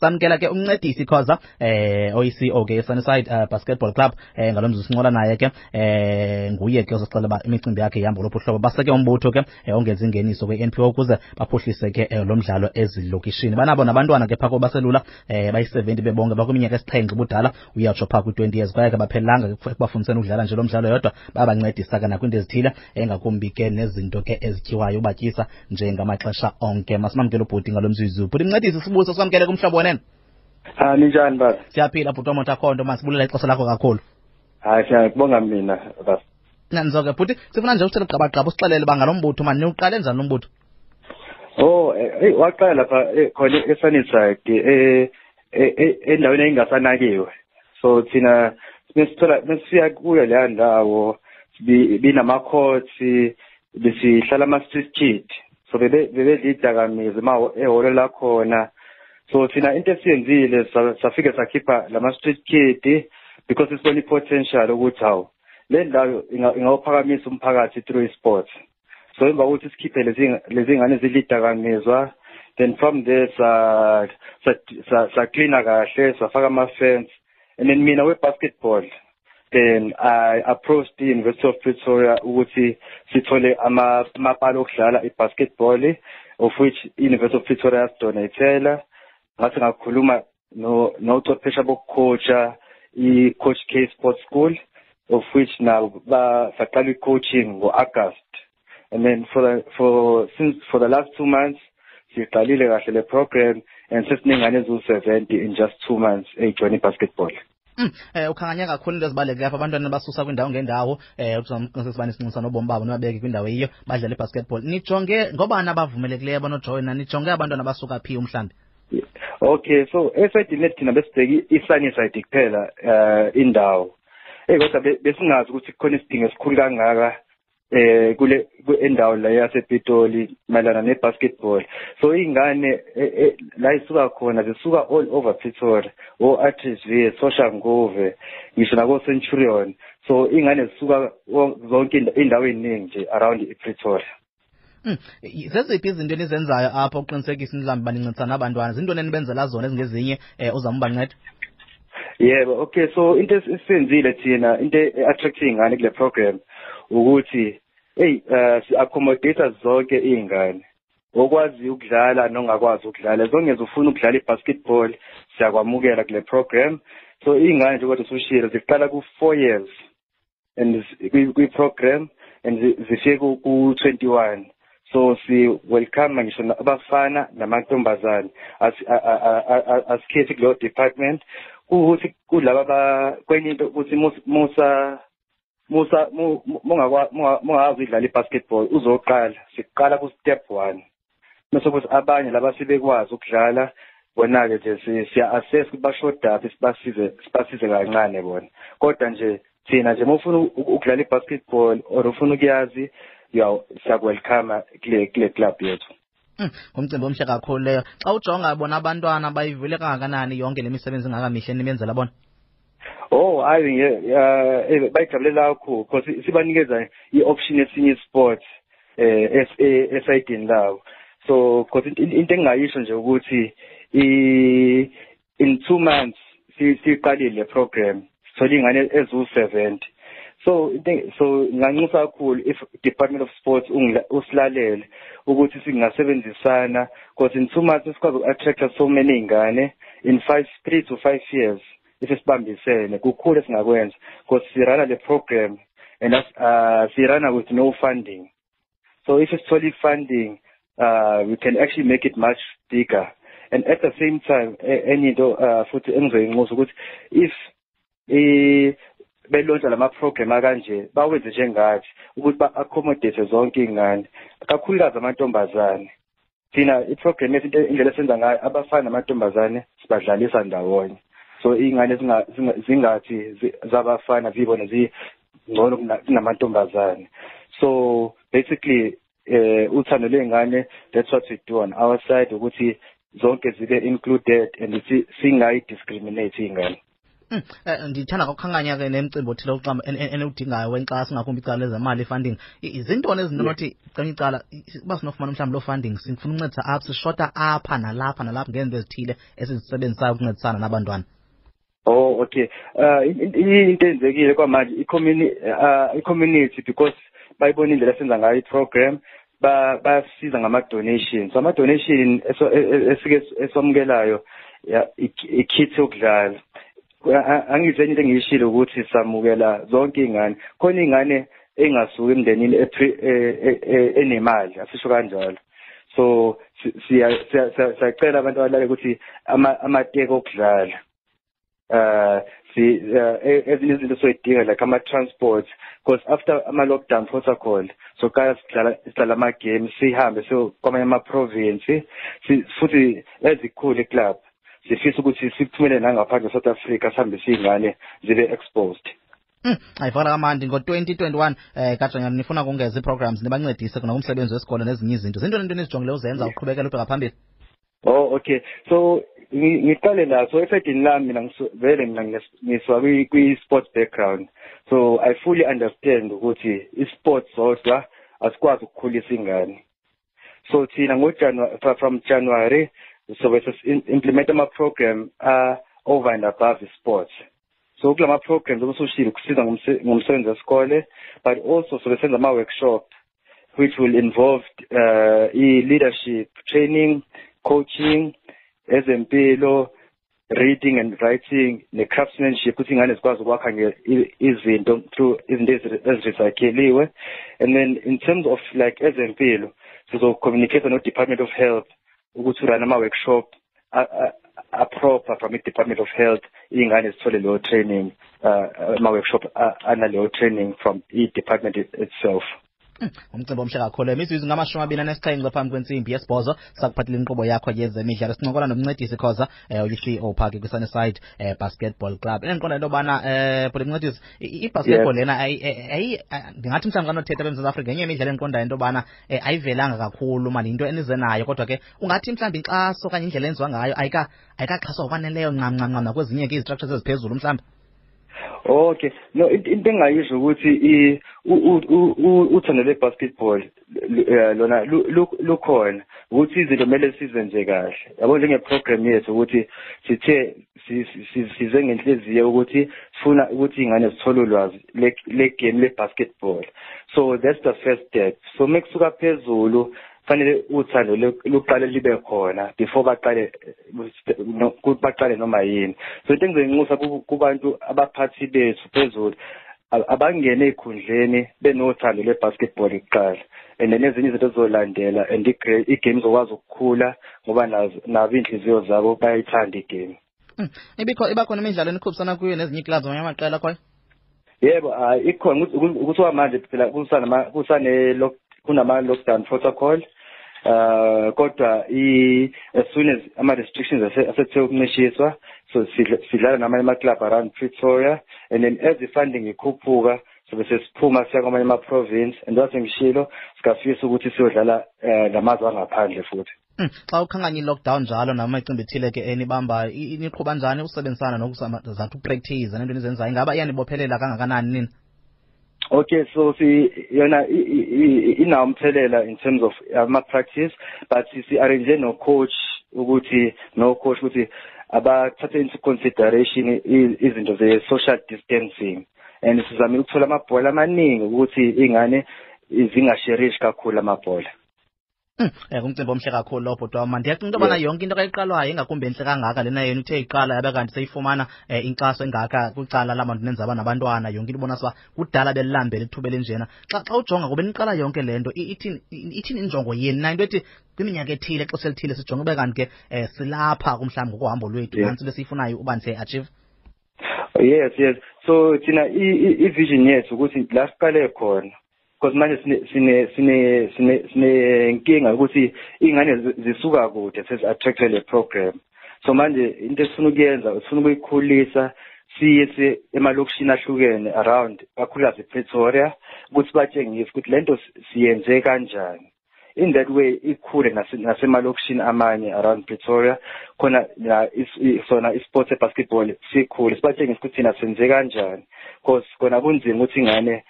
samkela ke uncedisi khoza eh oyiCEO ke Sunnyside uh, Basketball Club eh ngalomzuzu sincola naye ke eh nguye ke ozosixela uba imicimbi yakhe ihamba lophu uhlobo. Baseke umbutho ke eh, ingeniso kwe-NPO ukuze baphuhlise ke eh, lo mdlalo ezilokishini. Banabo nabantwana ke phako baselula eh bayi-70 bebonke. Bakwiminyaka esixhenxe ubudala uyatsho phaa kwi-20 years. Kwaye ke baphelelanga ekubafundiseni ukudlala nje lo mdlalo yodwa bayabancedisa ke nakwiinto ezithile engakumbi ke nezinto ke ezityiwayo ubatyisa njengamaxesha onke. Masimamkele ubhuti ngalo mzuzu. Bhuti mncedisi sibuso samkele kumhlobo wenene Ah ninjani baba? siyaphila bhuti wamota khonto masibulela ixesha lakho kakhulu Hayi siyakubonga mina baba. nandizoke bhuti sifuna nje usithele gqabagqaba usixelele uba ngalo mbutho mani niwuqale njani lo mbutho Oh eh waqala lapha eh, khona eSunnyside eh eh, eh, endaweni engasanakiwe. So thina mesithola mesifika kuyo leya ndawo bi- binama courts besihlala ama street kid. So bebe bebedidakamiza ma ehholo la khona. So thina into esiyenzile sa- safike sakhipha lama street kid because sibona potential ukuthi hawo le ndawo inga- ingawuphakamisa umphakathi through sports. so emva kokuthi sikhiphe lezi ngane zilidakamizwa then from there sa sa sa, sa cleana kahle safaka ama fence and then mina we basketball then i approached the University of Pretoria ukuthi sithole ama amapalo okudlala ibasketball of which University of Pretoria yasdonatela ngathi ngakhuluma no nochwephesha bokucoacha i coach K Sports School of which now saqala i-coaching ngo-August and then for the for since for the last two months siqalile kahle le program and sesinengane eziwu-70 in just two months eyijoyine i-basketball um eh ukhanganya kakhulu into ezibaluleke apha abantwana basusa kwindawo ngendawo eh ukuzamqinisa sibani sinxusa nobomi babo nibabeke kwindawo eyiyo badlale ibasketball. Nijonge ngobani abavumelekileyo abanojoyina nijonge abantwana basuka phi umhlambi okay so esayidini lethu thina besibheki i-sunnyside kuphela uh, indawo. Eyi kodwa be- besingazi ukuthi kukhona isidingo esikhulu kangaka eh kule ku- endawo la yasepitoli mayelana ne-basketball. So iy'ngane eh, eh, la isuka khona zisuka all over pretoria o-atrisv soshanguve ngisho nako-centurion. So iy'ngane zisuka zonke inda- iy'ndawo ey'ningi nje around i-pretoria. Mm, i- zeziphi izinto enizenzayo apha uqinisekisa mhlawumbi banincedisana abantwana? Zintoni enibenzela zona ezingezinye um uzama ubanceda yebo okay so into es- esenzile thina into e-attract iy'ngane kule program ukuthi eyi uh, si-accommodate zonke iy'ngane. Okwazi ukudlala nongakwazi ukudlala. As long as ufuna ukudlala i-basketball siyakwamukela kule program. So iy'ngane nje kodwa usushilo ziqala ku-four years and zi- kwi- kwi-program and zi- zifike ku-twenty-one. So si-welcome ngisho na- abafana namantombazane asikhethi kuleyo department kuwukuthi kulaba aba- kwenye into ukuthi mus- musa musa mu- mu- mungakwa- munga- mungakazi udlala i-basketball uzoqala. Siqala ku-step one. Bese kuthi abanye laba sebekwazi ukudlala bona-ke nje si- siya-assess ukuthi bashodaphi sibasize sibasize kancane bona. Kodwa nje thina nje uma ufuna ukudlala i-basketball or ufuna ukuyazi ya siyakwelcome kule kule club yethu. Mm, ngumcimbi omhle kakhulu leyo. Xa ujonga bona abantwana bayivule kangakanani yonke le misebenzi ingakamihle nibenzela bona? Oh hayi nge- ya- eh, bayijabulela kakhulu because sibanikeza i-option yesinye i-sport eh es- eh, esayidini labo. So because into into engingayisho nje ukuthi i in two months si- siqalile le program sithola iy'ngane eziwu-seventy. So so nginganxusa kakhulu if department of sports usilalele ukuthi singasebenzisana because in two months sikwazi uku-attracta so many iy'ngane in five three to five years isesibambisene kukhulu esingakwenza because sirana le program and uh, sirana with no funding. So if sithola i-funding uh, we can actually make it much bigger. And at the same time enye into uh, futhi engizoyinxusa ukuthi if i belontsha lama-program akanje bawenze njengathi ukuthi ba-accommodate zonke iy'ngane kakhulukazi amantombazane. Thina i-program yethu into- indlela esenza ngayo abafana namantombazane sibadlalisa ndawonye. So iy'ngane zinga- zinga- zingathi zi- zabafana ziyibone zingcono kuna- kunamantombazane. So basically eh uthando lwey'ngane that's what we do on our side ukuthi zonke zibe included and si- singayi-discriminate iy'ngane. Mm, eh, ndithanda kakukhankanya ke nemicimbi othile uqamba eniwudingayo wenkxaso ngakumbi icala lezemali i-funding. Zintoni ezinto nothi kanye icala uba sinofumana mhlawumbi loo funding sifuna ukuncedisa apha sishota apha nalapha nalapha ngezinto ezithile esizisebenzisayo ukuncedisana nabantwana? Oh okay. Uh into enzekile kwamanje i-community because bayibona indlela esenza ngayo i-program basiza ngama-donation. So ama-donation esike eswamukelayo ikit yokudlala. Angithi enye into engiyishilo ukuthi samukela zonke iy'ngane. Khona iy'ngane engasuki emndenini enemali asisho kanjalo. So siyacela abantu abalale ukuthi amateko okudlala uh si ezinye izinto soyidinga like ama-transport because after ama-lockdown protocol so kaya sidlala sidlala ama-game sihambe so kwamanye ama-province futhi ezikhulu iclub sifisa ukuthi siphumele nangaphandle south africa sihambe siy'ngane zibe exposed. Ayivakala kamandi. Ngo-twenty twenty-one um kajanyana nifuna ukongeza ii-programs nibancedise nakumsebenzi wesikolo nezinye izinto. Zintoni into enizijongileyo uzenza uqhubekela ubheka phambili oh okay. So ngiqale la so esayidini lami mina vele mina ngiswa kwi-sports background. So i fully understand ukuthi i-sports zodwa asikwazi ukukhulisa ingane. So thina ngojanuary from january sobe implement ama-program a-over and above i-sports so kula ma-programs okusushile kusiza ngomsebenzi wesikole but also sobe senza ama-workshop which will involve uh, i-leadership training coaching ezempilo reading and writing ne-craftsmanship ukuthi ingane zikwazi ukwakha izinto through izinto ezirecycliwe and then in terms of like ezempilo sizo-communicate no-department of health ukuthi urun ama-workshop aproper from i-department of health iy'ngane zithole leyo training uh, ama-workshop analeyo training from i-department itself umcimbi omhle kakhulu imizuzu ngamashumi abini anesixhenxe phambi kwentsimbi yesibhozo. Sakuphathela inkqubo yakho yezemidlalo. Sincokola nomncedisi khoza um uyi-ceo phake kwi-sunnyside um basketball club. Endiqonda into yobana um bhuli mncedisi basketball lena ndingathi mhlawumbi kanothetha apha emzantsi afrika yenye imidlalo endiqondayo into yobana um ayivelanga kakhulu mani. Yinto enize nayo kodwa ke ungathi mhlawumbi inkxaso okanye indlela enziwa ngayo ayikaxhaswa ngokwaneleyo ncam ncam ncam nakwezinye ke izistructures eziphezulu mhlawumbi okay. No into engingayisho ukuthi uthando lwe-basketball lona lukhona ukuthi izinto kumele size nje kahle. Yabo njenge-program yethu ukuthi sithe size ngenhliziyo ukuthi sifuna ukuthi iy'ngane zithole ulwazi le-game le-basketball so that's the first step. So uma kusuka phezulu fanele uthando luqale libe khona before baqale baqale noma yini. So into engizoyinxusa kubantu abaphathi bethu phezulu abangene ey'khundleni benothando lwe-basketball kuqala and then ezinye izinto zizolandela and igame izokwazi ukukhula ngoba nabo iy'nhliziyo zabo bayayithanda igame. Ibikho iba khona imidlalo enikhuphisana kuyo nezinye iiklabs amanye amaqela akhoyo yebo hayi ikhona kuthiwa manje phela kusane kunama-lockdown protocol uh kodwa i as soon as ama restrictions asethe ukuncishiswa so sidlala namanye ama club around Pretoria and then as the funding ikhuphuka sobe sesiphuma siya kwamanye ama province and wase ngishilo sikafisa ukuthi siyodlala namazwe angaphandle futhi. Xa ukhankanya i-lockdown njalo namacimbi ethile ke enibamba niqhuba njani ukusebenzisana nokuzathu upractice nento nizenzayo ingaba iyanibophelela kangakanani nini? Okay so si yona inawo umthelela in terms of ama-practice but si-arrange no-coach ukuthi no-coach ukuthi abathathe into consideration izinto ze-social distancing. And sizamile ukuthola amabhola amaningi ukuthi iy'ngane zingasherishi kakhulu amabhola. Um kumcimbi omhle kakhulu lo bhodwa wama ndiyacinga into yobana yonke into kayiqalwayo ingakumbi entle kangaka lena yena uthe iqala yabe kanti seyifumana um inkxaso engaka kwicala labantu nenzaba nabantwana yonke into ubona siba kudala belilambele ithuba elinjena xa xa ujonga kube niqala yonke le nto ithini ithini injongo yeni na into ethi kwiminyaka ethile xa elithile sijonge ube kanti ke um silapha kumhlawumbi ngokuhambo lwethu. Nantsi besiyifunayo uba siyayi-achieve yes yes. So thina i-vision yethu ukuthi la siqale khona because manje sine sine sine sine inkinga ukuthi ingane zisuka kude sezi-attracted le program. So manje into esifuna ukuyenza sifuna ukuyikhulisa siye emalokishini ahlukene around kakhulukazi epretoria ukuthi batshengise ukuthi lento siyenze kanjani. In that way ikhule nase- nasemalokishini amanye around Pretoria khona sona isport ebasketball sikhule sibatshengisa ukuthi thina senze kanjani. Because kona kunzima ukuthi ingane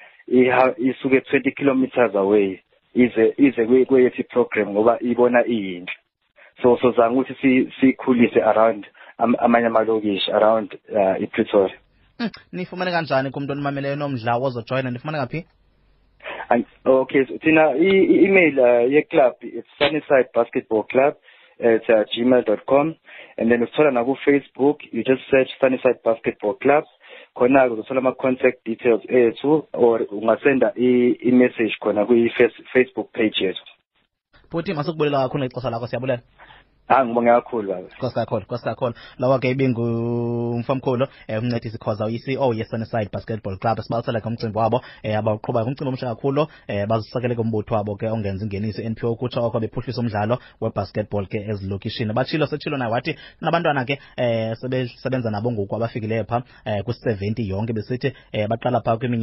isuke 20 kilometers away ize ize kwe- kweyethu program ngoba ibona iyinhle. So so zanga ukuthi si- sikhulise around am- amanye amalokishi around uh, iPretoria Mm, nifumane kanjani kumuntu onimameleyo nomdla wozojoyina nifumane ngaphi? Okay, so thina i- i- email uh, ye club it's Sunnyside Basketball Club at uh, gmail.com and then uthola na ku Facebook you just search Sunnyside Basketball Club khona-ke uzothola ama-contact details ethu or ungasenda i-message khona kwi-facebook page yethu. Futhi masukubulela kakhulu ngexesha lakho siyabulela ah ngibonge kakhulu baba. Nkosi kakhulu nkosi kakhulu. Lawa ke ibingumfamkhulu um umncedisi khoza uyi-ceo ye-sunnyside basketball club sibalisele umcimbi wabo. Um abawuqhubayo ngumcimbi omhle kakhulu um bazisekele ke umbutho wabo ke ongenza ingeniso i-npo kutsho oko bephuhlisa umdlalo webasketball ke ezilokishini. Batshilo setshilo naye wathi nabantwana ke um sebenza nabo ngoku abafikileyo phaa um kwi-seventy yonke besithi um baqala phaa kwiminyaka